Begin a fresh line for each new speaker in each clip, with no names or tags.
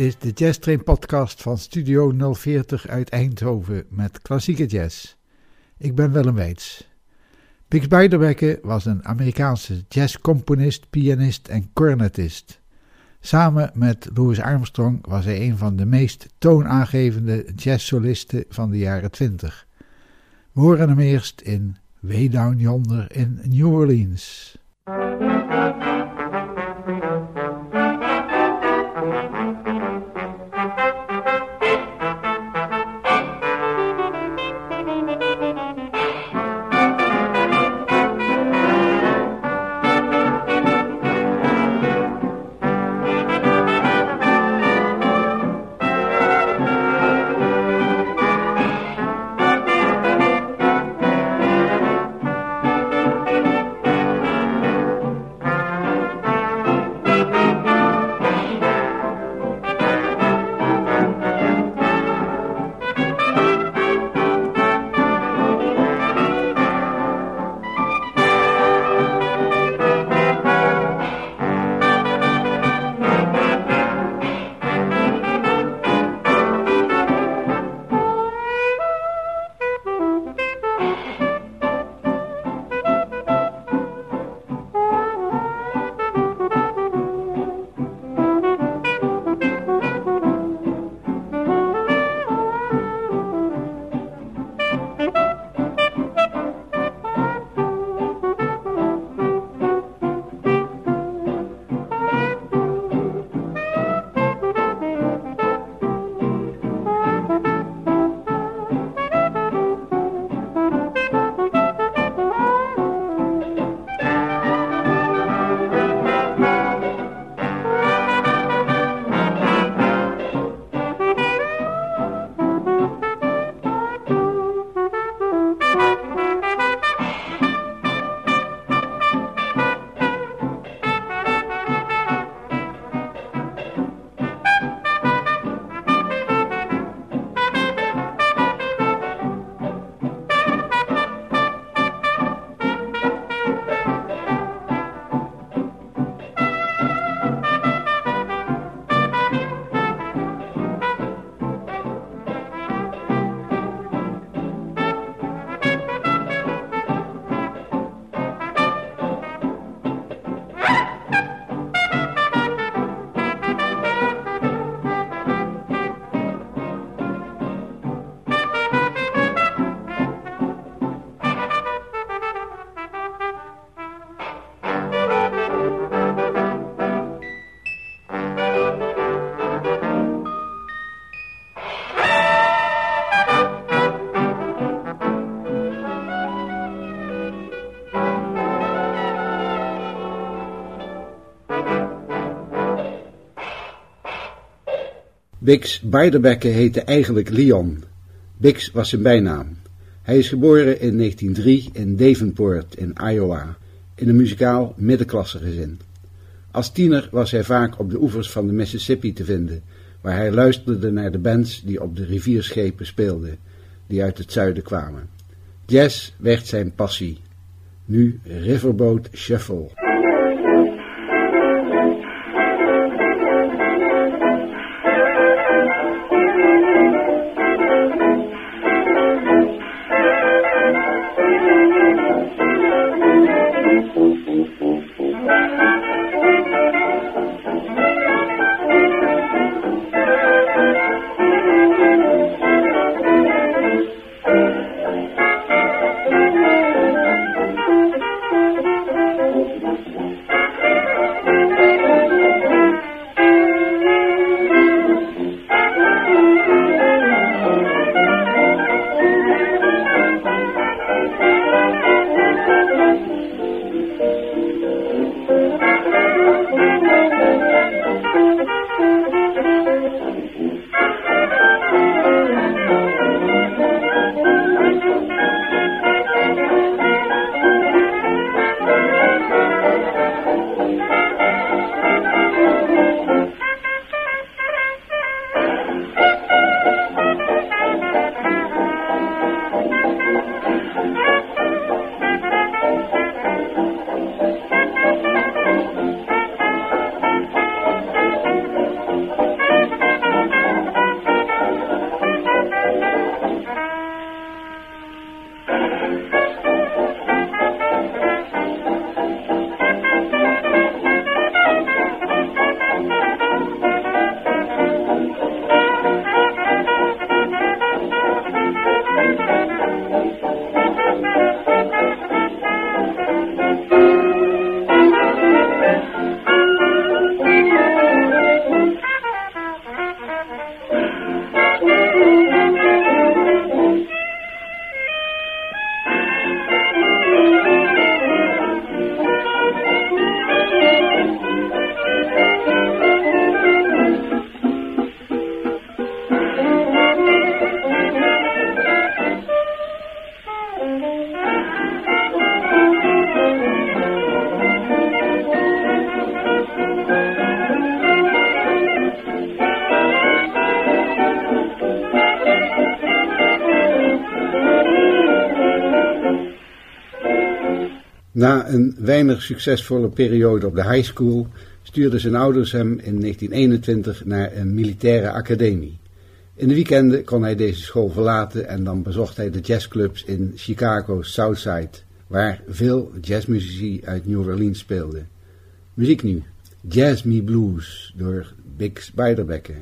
Is de Jazz Train podcast van Studio 040 uit Eindhoven met klassieke jazz. Ik ben Willem Weits. Bix Beiderbecke was een Amerikaanse jazzcomponist, pianist en cornetist. Samen met Louis Armstrong was hij een van de meest toonaangevende jazzsolisten van de jaren 20. We horen hem eerst in Way Down Yonder in New Orleans.
Bix Beiderbecke heette eigenlijk Leon. Bix was zijn bijnaam. Hij is geboren in 1903 in Davenport in Iowa, in een muzikaal middenklasse gezin. Als tiener was hij vaak op de oevers van de Mississippi te vinden, waar hij luisterde naar de bands die op de rivierschepen speelden, die uit het zuiden kwamen. Jazz werd zijn passie. Nu Riverboat Shuffle. Weinig succesvolle periode op de high school stuurden zijn ouders hem in 1921 naar een militaire academie. In de weekenden kon hij deze school verlaten en dan bezocht hij de jazzclubs in Chicago's Southside, waar veel jazzmuzici uit New Orleans speelden. Muziek nu, Jazz Me Blues door Bix Beiderbecke.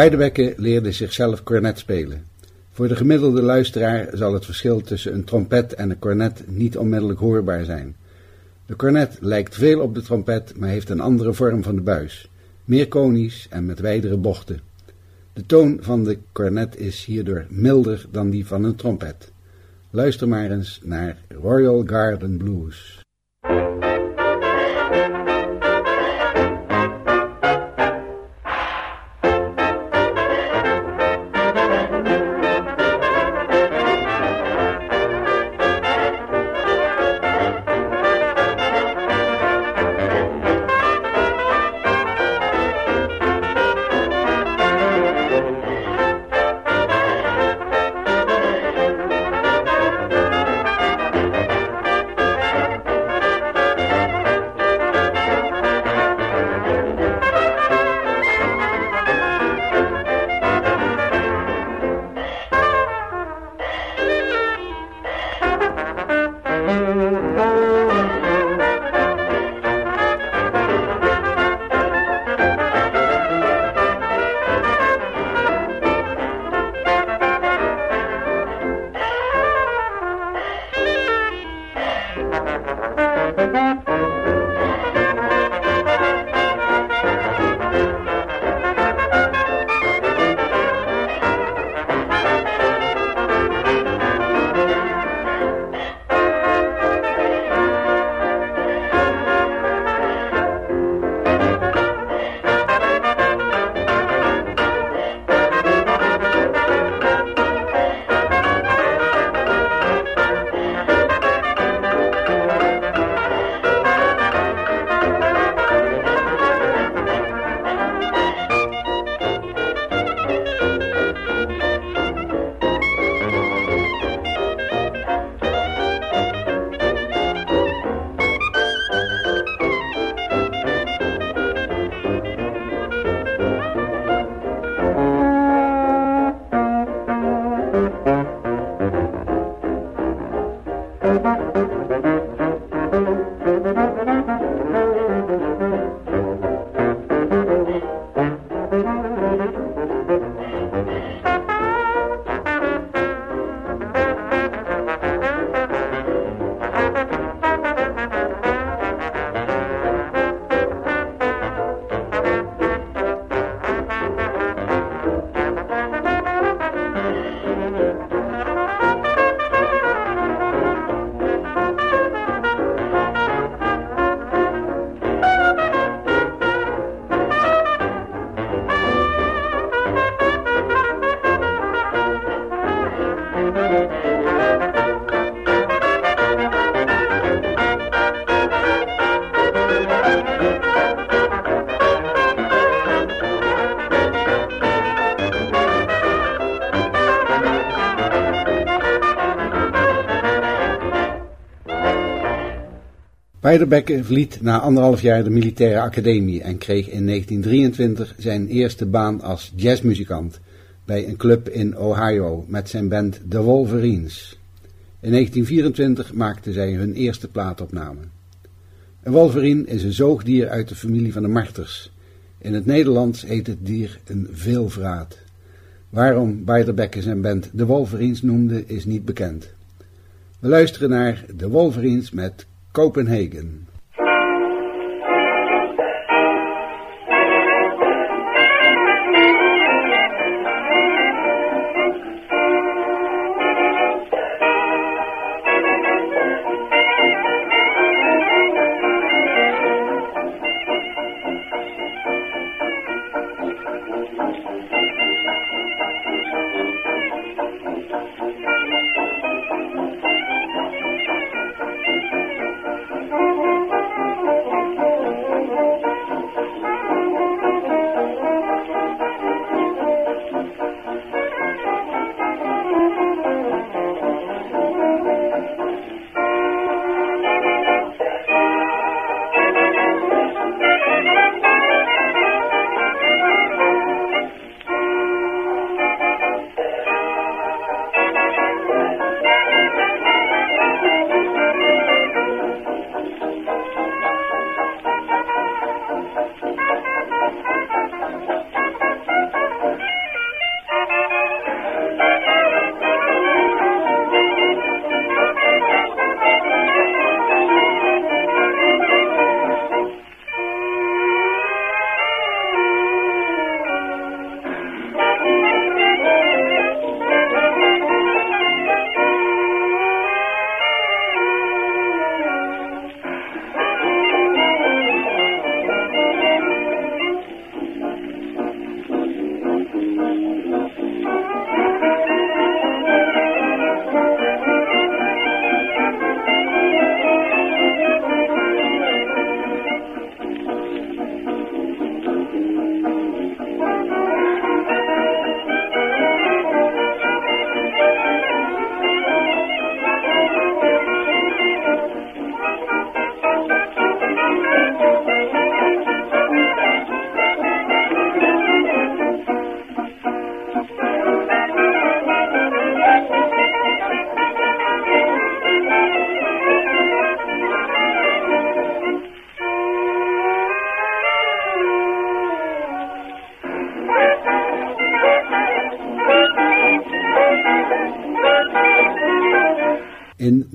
Beiderbecke leerde zichzelf cornet spelen. Voor de gemiddelde luisteraar zal het verschil tussen een trompet en een cornet niet onmiddellijk hoorbaar zijn. De cornet lijkt veel op de trompet, maar heeft een andere vorm van de buis, meer konisch en met wijdere bochten. De toon van de cornet is hierdoor milder dan die van een trompet. Luister maar eens naar Royal Garden Blues. Beiderbecke verliet na anderhalf jaar de militaire academie en kreeg in 1923 zijn eerste baan als jazzmuzikant bij een club in Ohio met zijn band The Wolverines. In 1924 maakten zij hun eerste plaatopname. Een wolverine is een zoogdier uit de familie van de marters. In het Nederlands heet het dier een veelvraat. Waarom Beiderbecke zijn band de Wolverines noemde is niet bekend. We luisteren naar de Wolverines met Copenhagen.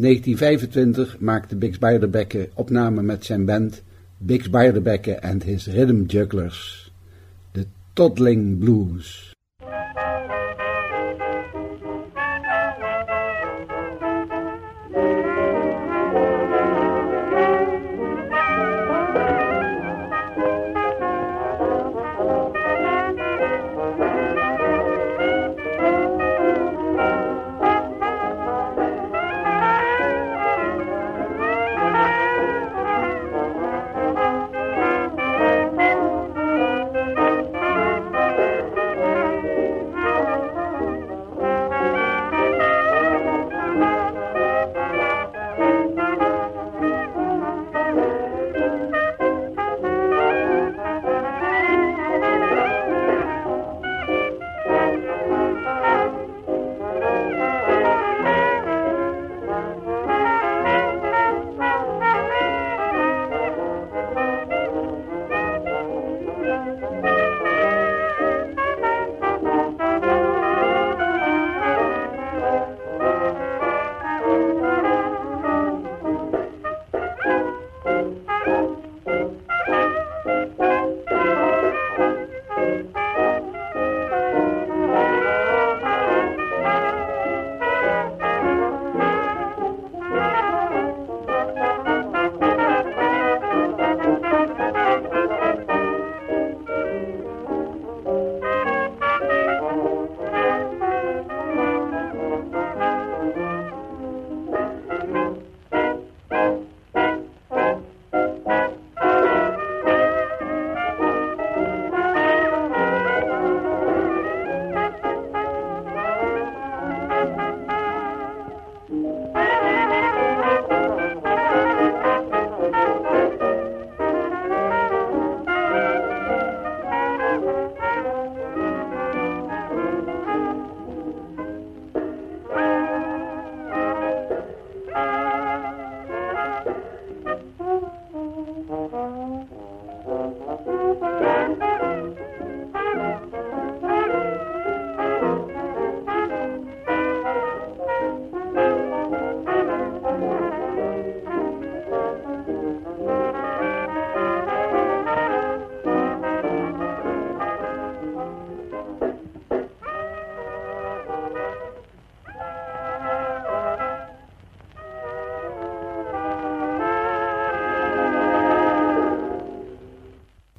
1925 maakte Bix Beiderbecke opname met zijn band Bix Beiderbecke and His Rhythm Jugglers, de Toddling Blues.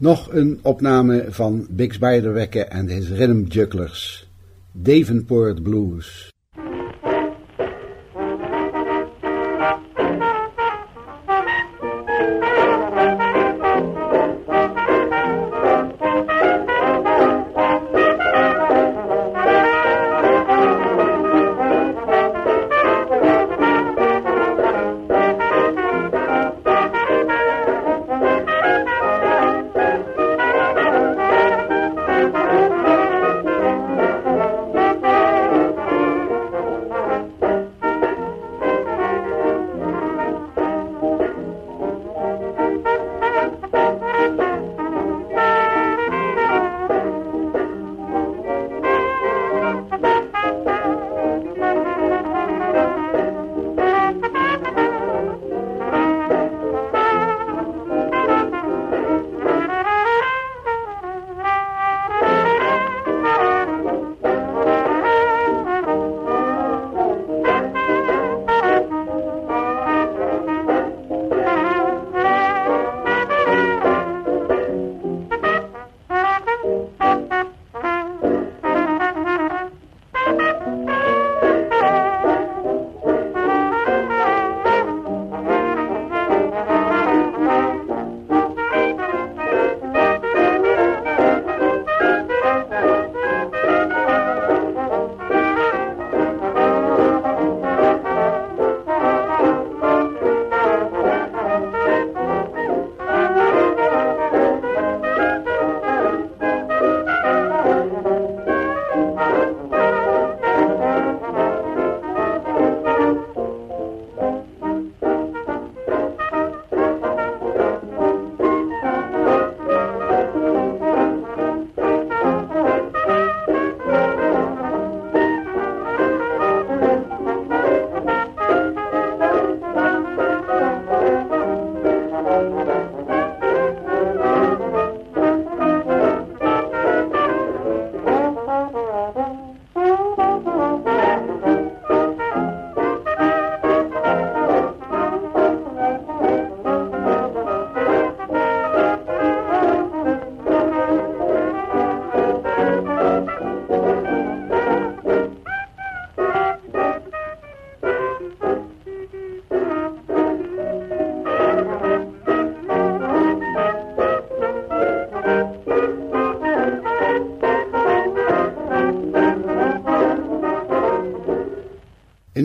Nog een opname van Bix Beiderbecke en his Rhythm Jugglers. Davenport Blues.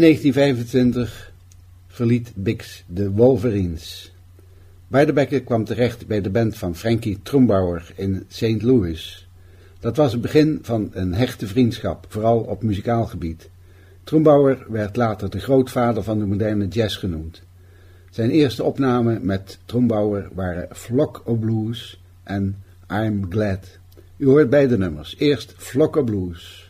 1925 verliet Bix de Wolverines. Beiderbecke kwam terecht bij de band van Frankie Trumbauer in St. Louis. Dat was het begin van een hechte vriendschap, vooral op muzikaal gebied. Trumbauer werd later de grootvader van de moderne jazz genoemd. Zijn eerste opnamen met Trumbauer waren Flock of Blues en I'm Glad. U hoort beide nummers. Eerst Flock of Blues.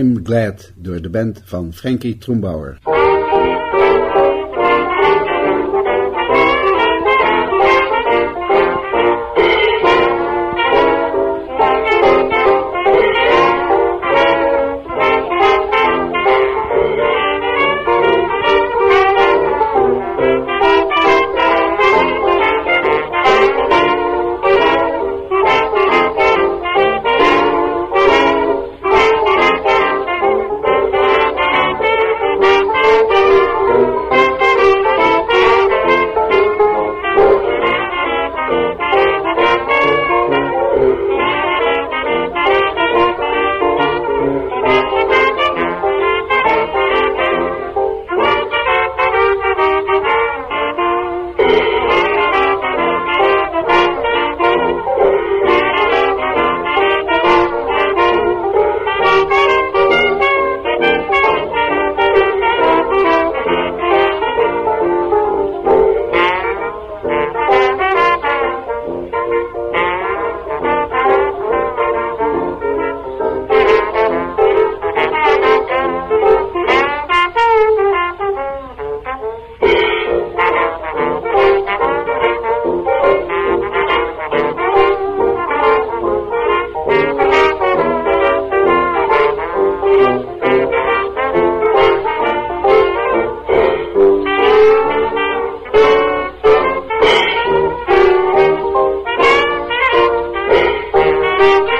I'm Glad door de band van Frankie Trombauer. U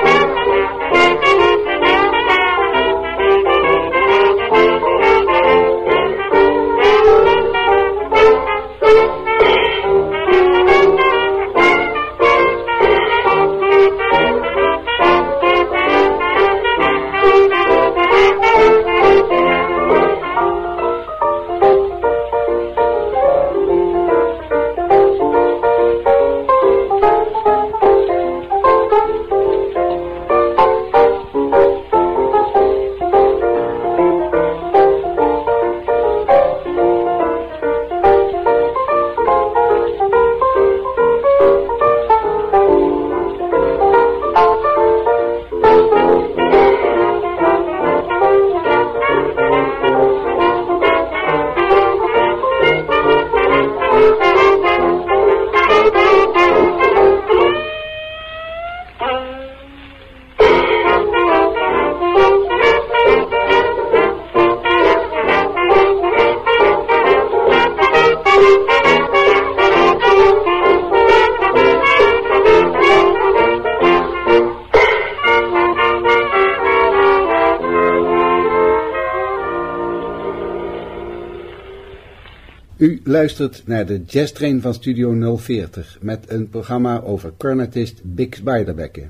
luistert naar de Jazz Train van Studio 040 met een programma over cornetist Bix Beiderbecke.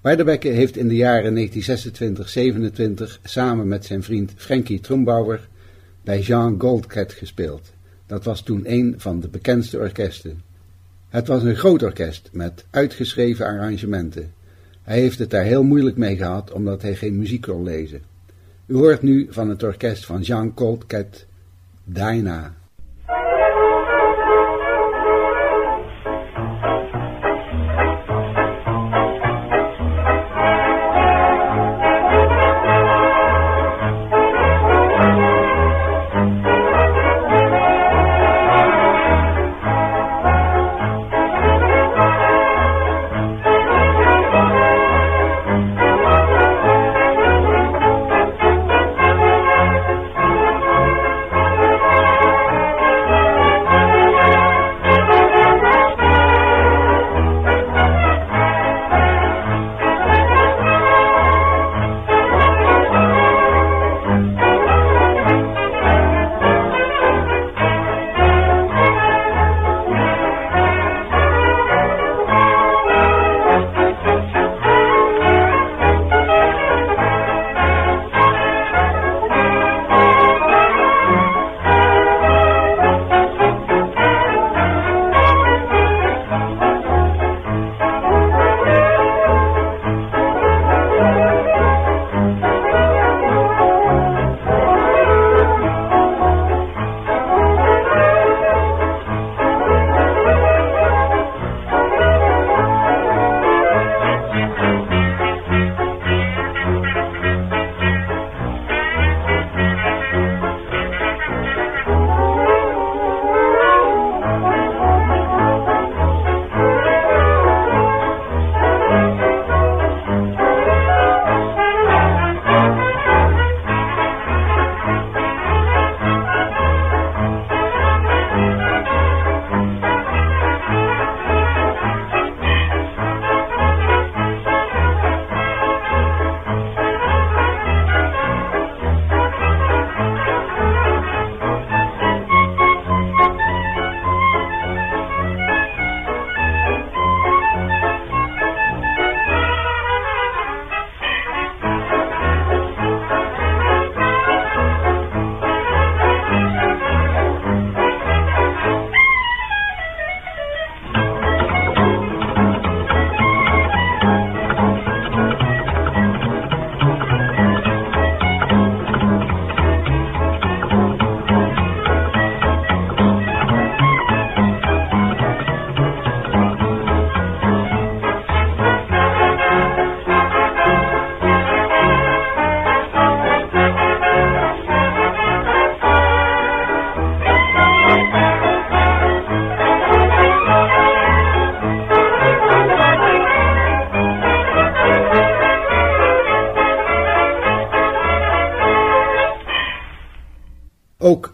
Beiderbecke heeft in de jaren 1926-27 samen met zijn vriend Frankie Trumbauer bij Jean Goldcat gespeeld. Dat was toen een van de bekendste orkesten. Het was een groot orkest met uitgeschreven arrangementen. Hij heeft het daar heel moeilijk mee gehad omdat hij geen muziek kon lezen. U hoort nu van het orkest van Jean Goldcat Dinah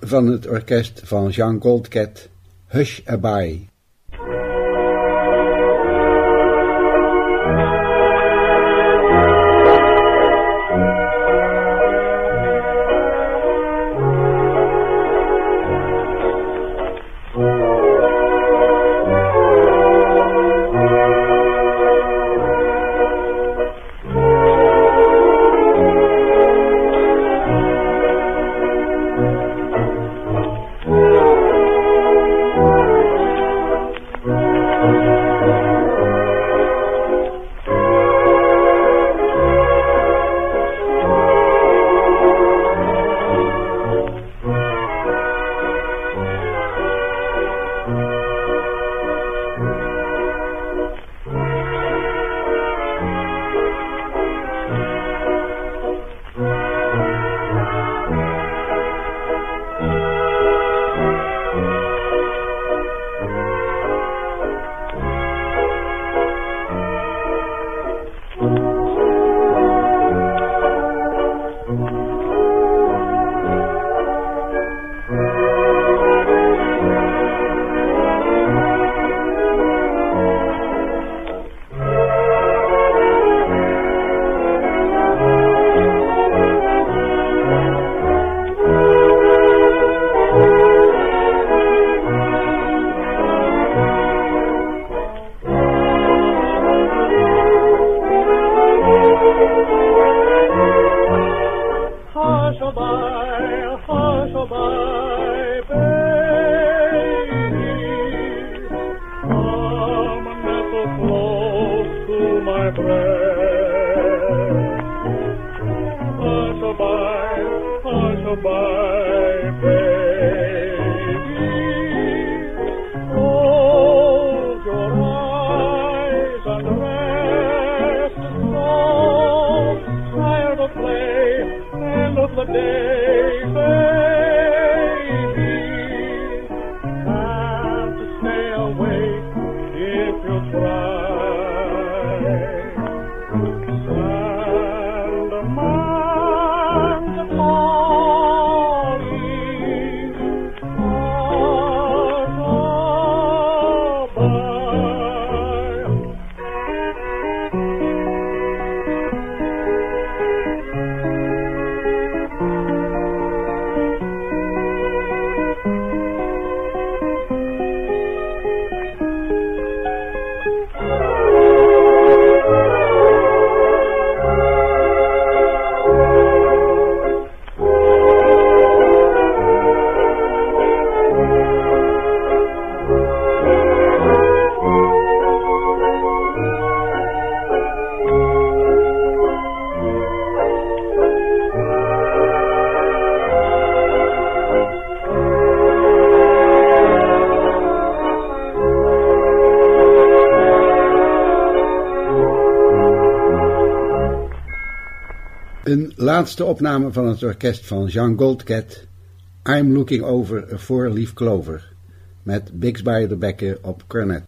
van het orkest van Jean Goldcat, Hush Abai. Laatste opname van het orkest van Jean Goldcat, I'm Looking Over a Four-Leaf Clover, met Bix Beiderbecke op cornet.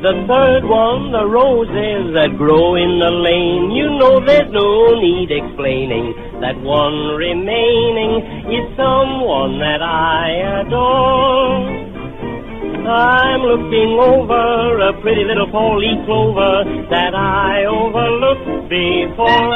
The third one the roses that grow in the lane. You know there's no need explaining that one remaining is someone that I adore. I'm looking over a pretty little four-leaf clover that I overlooked before.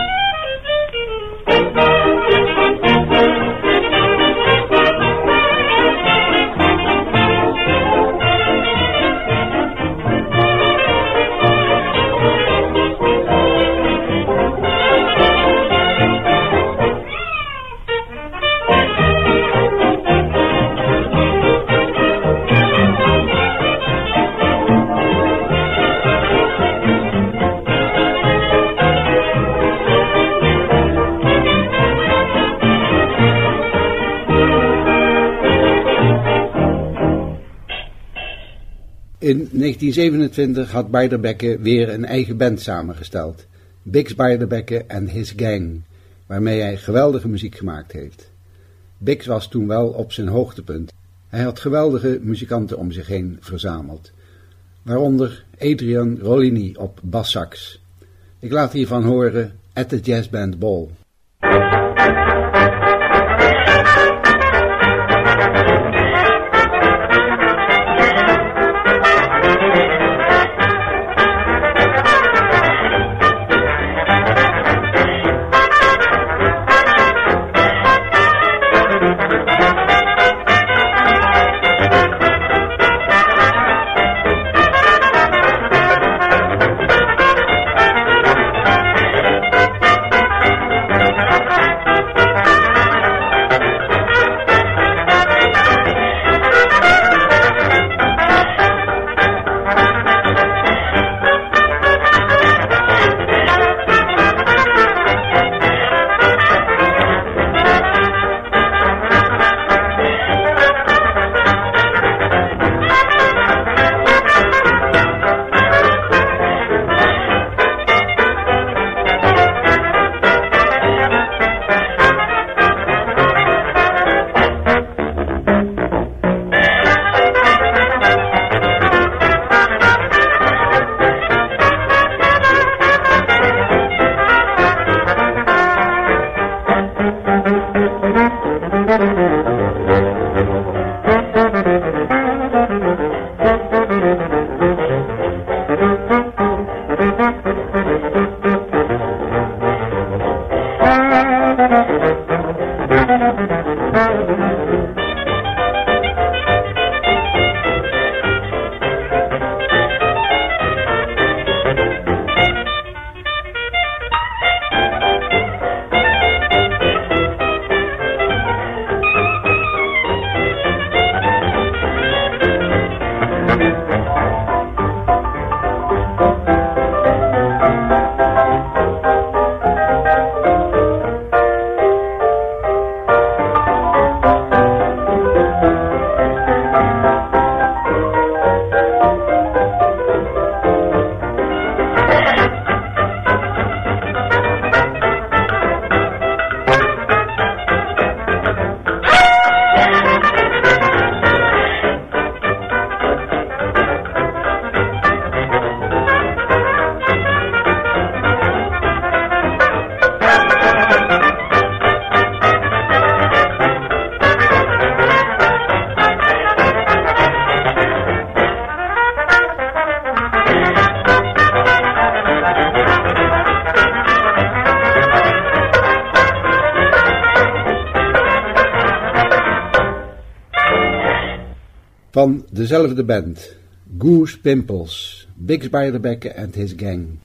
In 1927 had Beiderbecke weer een eigen band samengesteld. Bix Beiderbecke and His Gang, waarmee hij geweldige muziek gemaakt heeft. Bix was toen wel op zijn hoogtepunt. Hij had geweldige muzikanten om zich heen verzameld. Waaronder Adrian Rollini op bassax. Ik laat hiervan horen at the Jazz Band Ball. Van band, Goose Pimples, Bix Beiderbecke and his gang.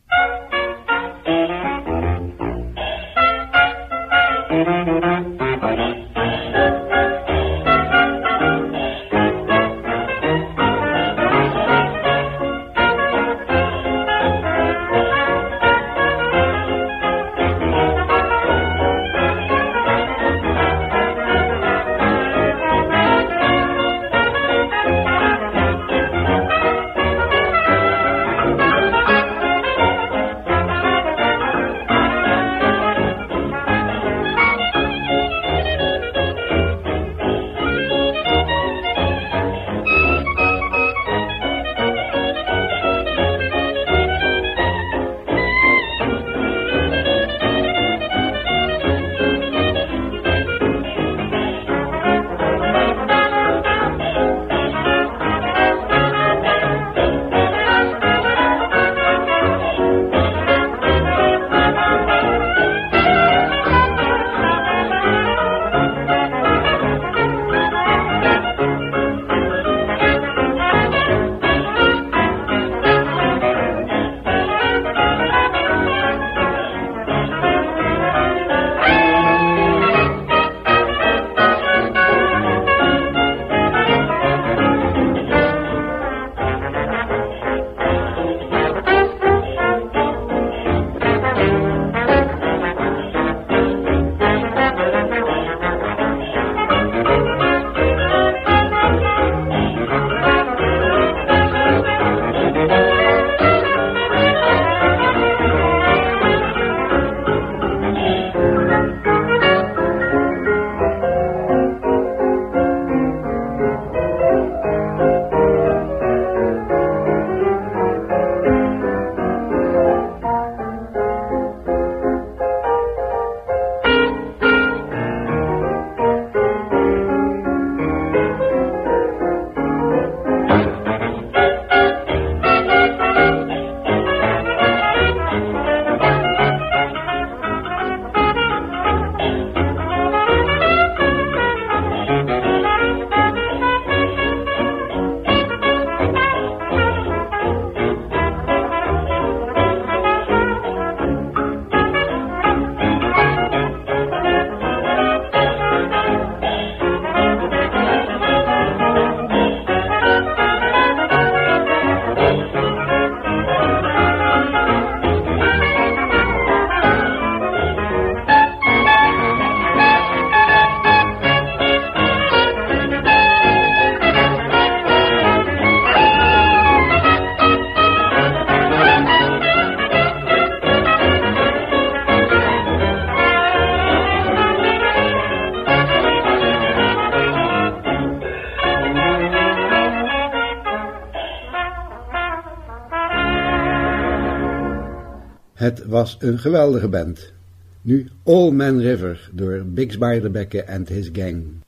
Het was een geweldige band. Nu All Man River door Bix Beiderbecke and his gang.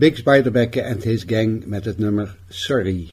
Bix Beiderbecke and his gang met het nummer Sorry.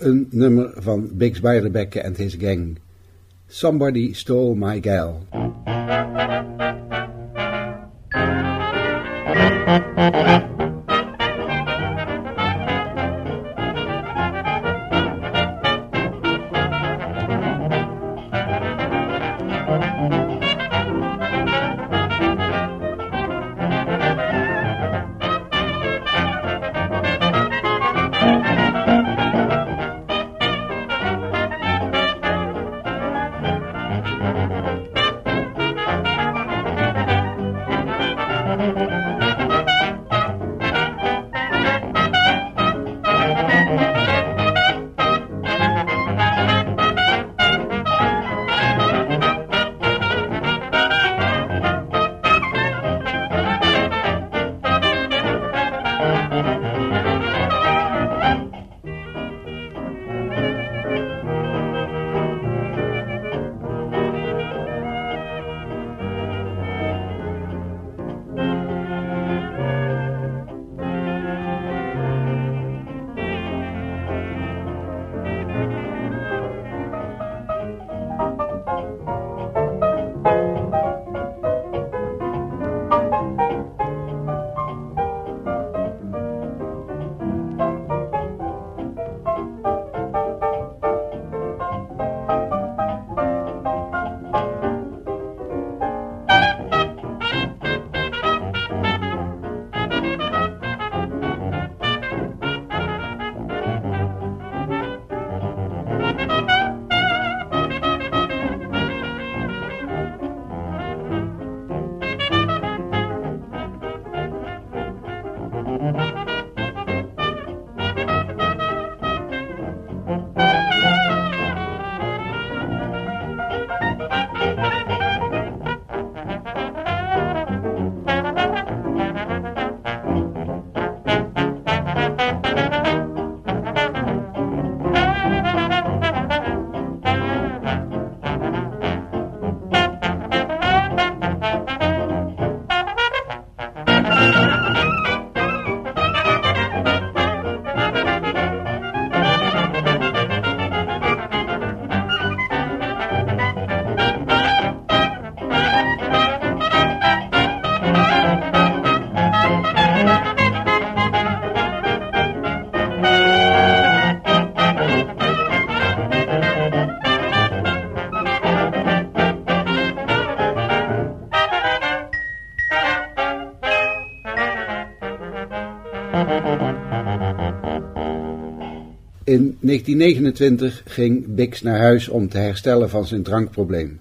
Een nummer van Biggs Beiderbecke en his gang. Somebody Stole My Gal. 1929 ging Bix naar huis om te herstellen van zijn drankprobleem.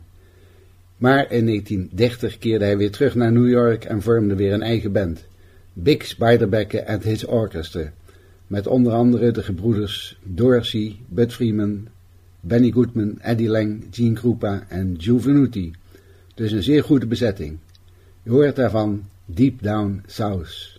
Maar in 1930 keerde hij weer terug naar New York en vormde weer een eigen band. Bix Beiderbecke and His Orchestra. Met onder andere de gebroeders Dorsey, Bud Freeman, Benny Goodman, Eddie Lang, Gene Krupa en Joe Venuti. Dus een zeer goede bezetting. Je hoort daarvan Deep Down South.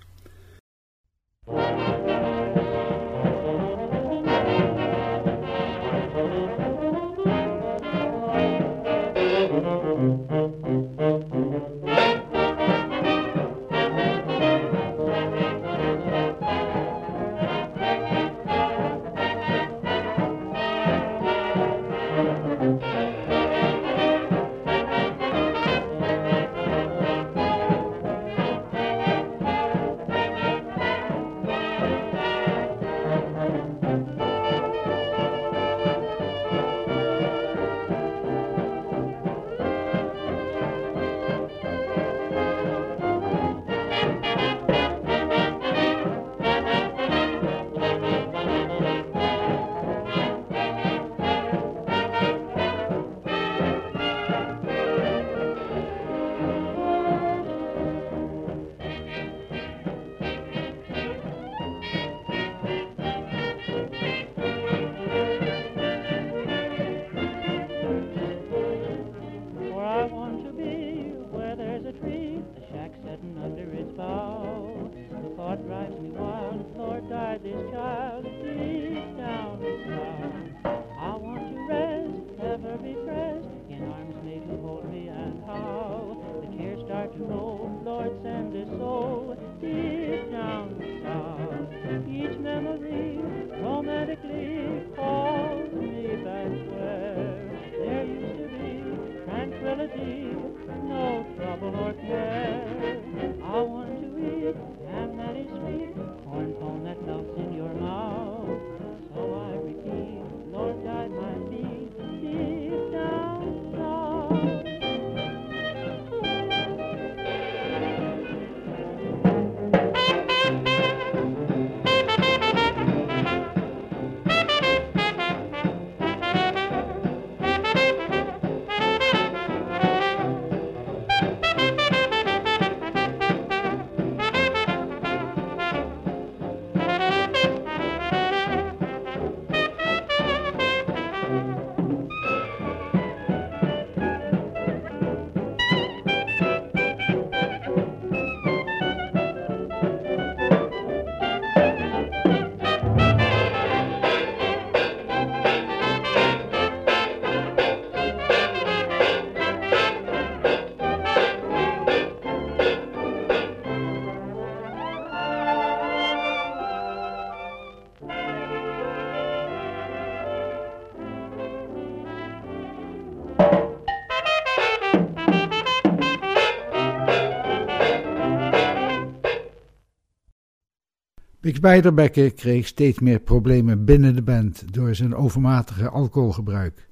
Beiderbecke kreeg steeds meer problemen binnen de band door zijn overmatige alcoholgebruik.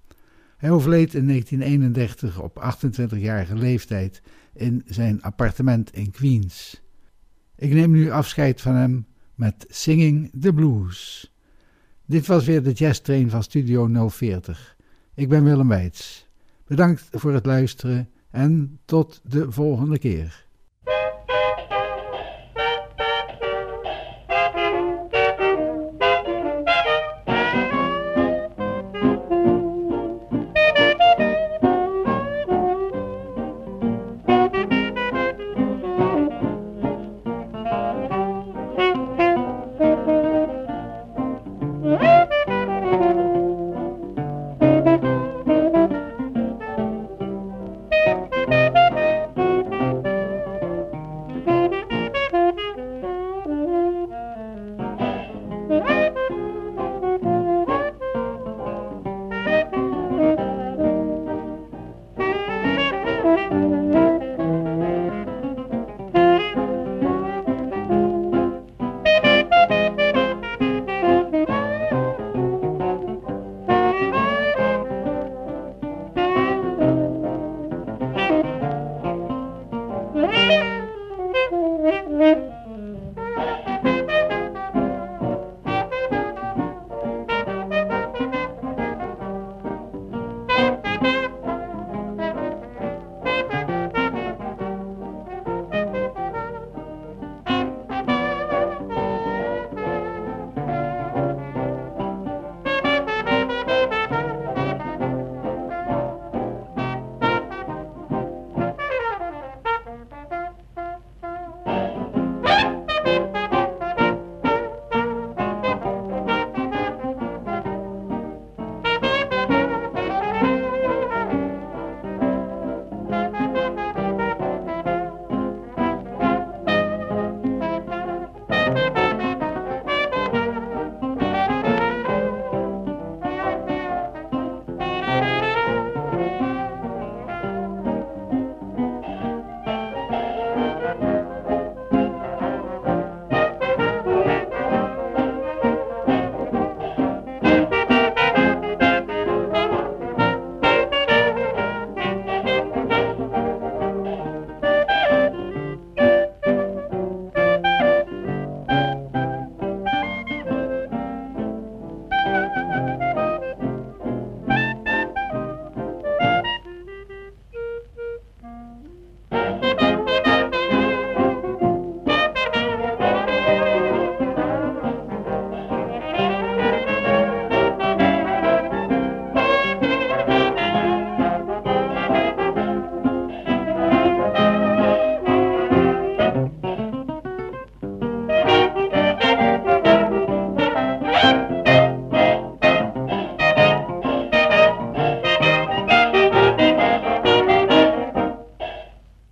Hij overleed in 1931 op 28-jarige leeftijd in zijn appartement in Queens. Ik neem nu afscheid van hem met Singing the Blues. Dit was weer de Jazz Train van Studio 040. Ik ben Willem Weits. Bedankt voor het luisteren en tot de volgende keer.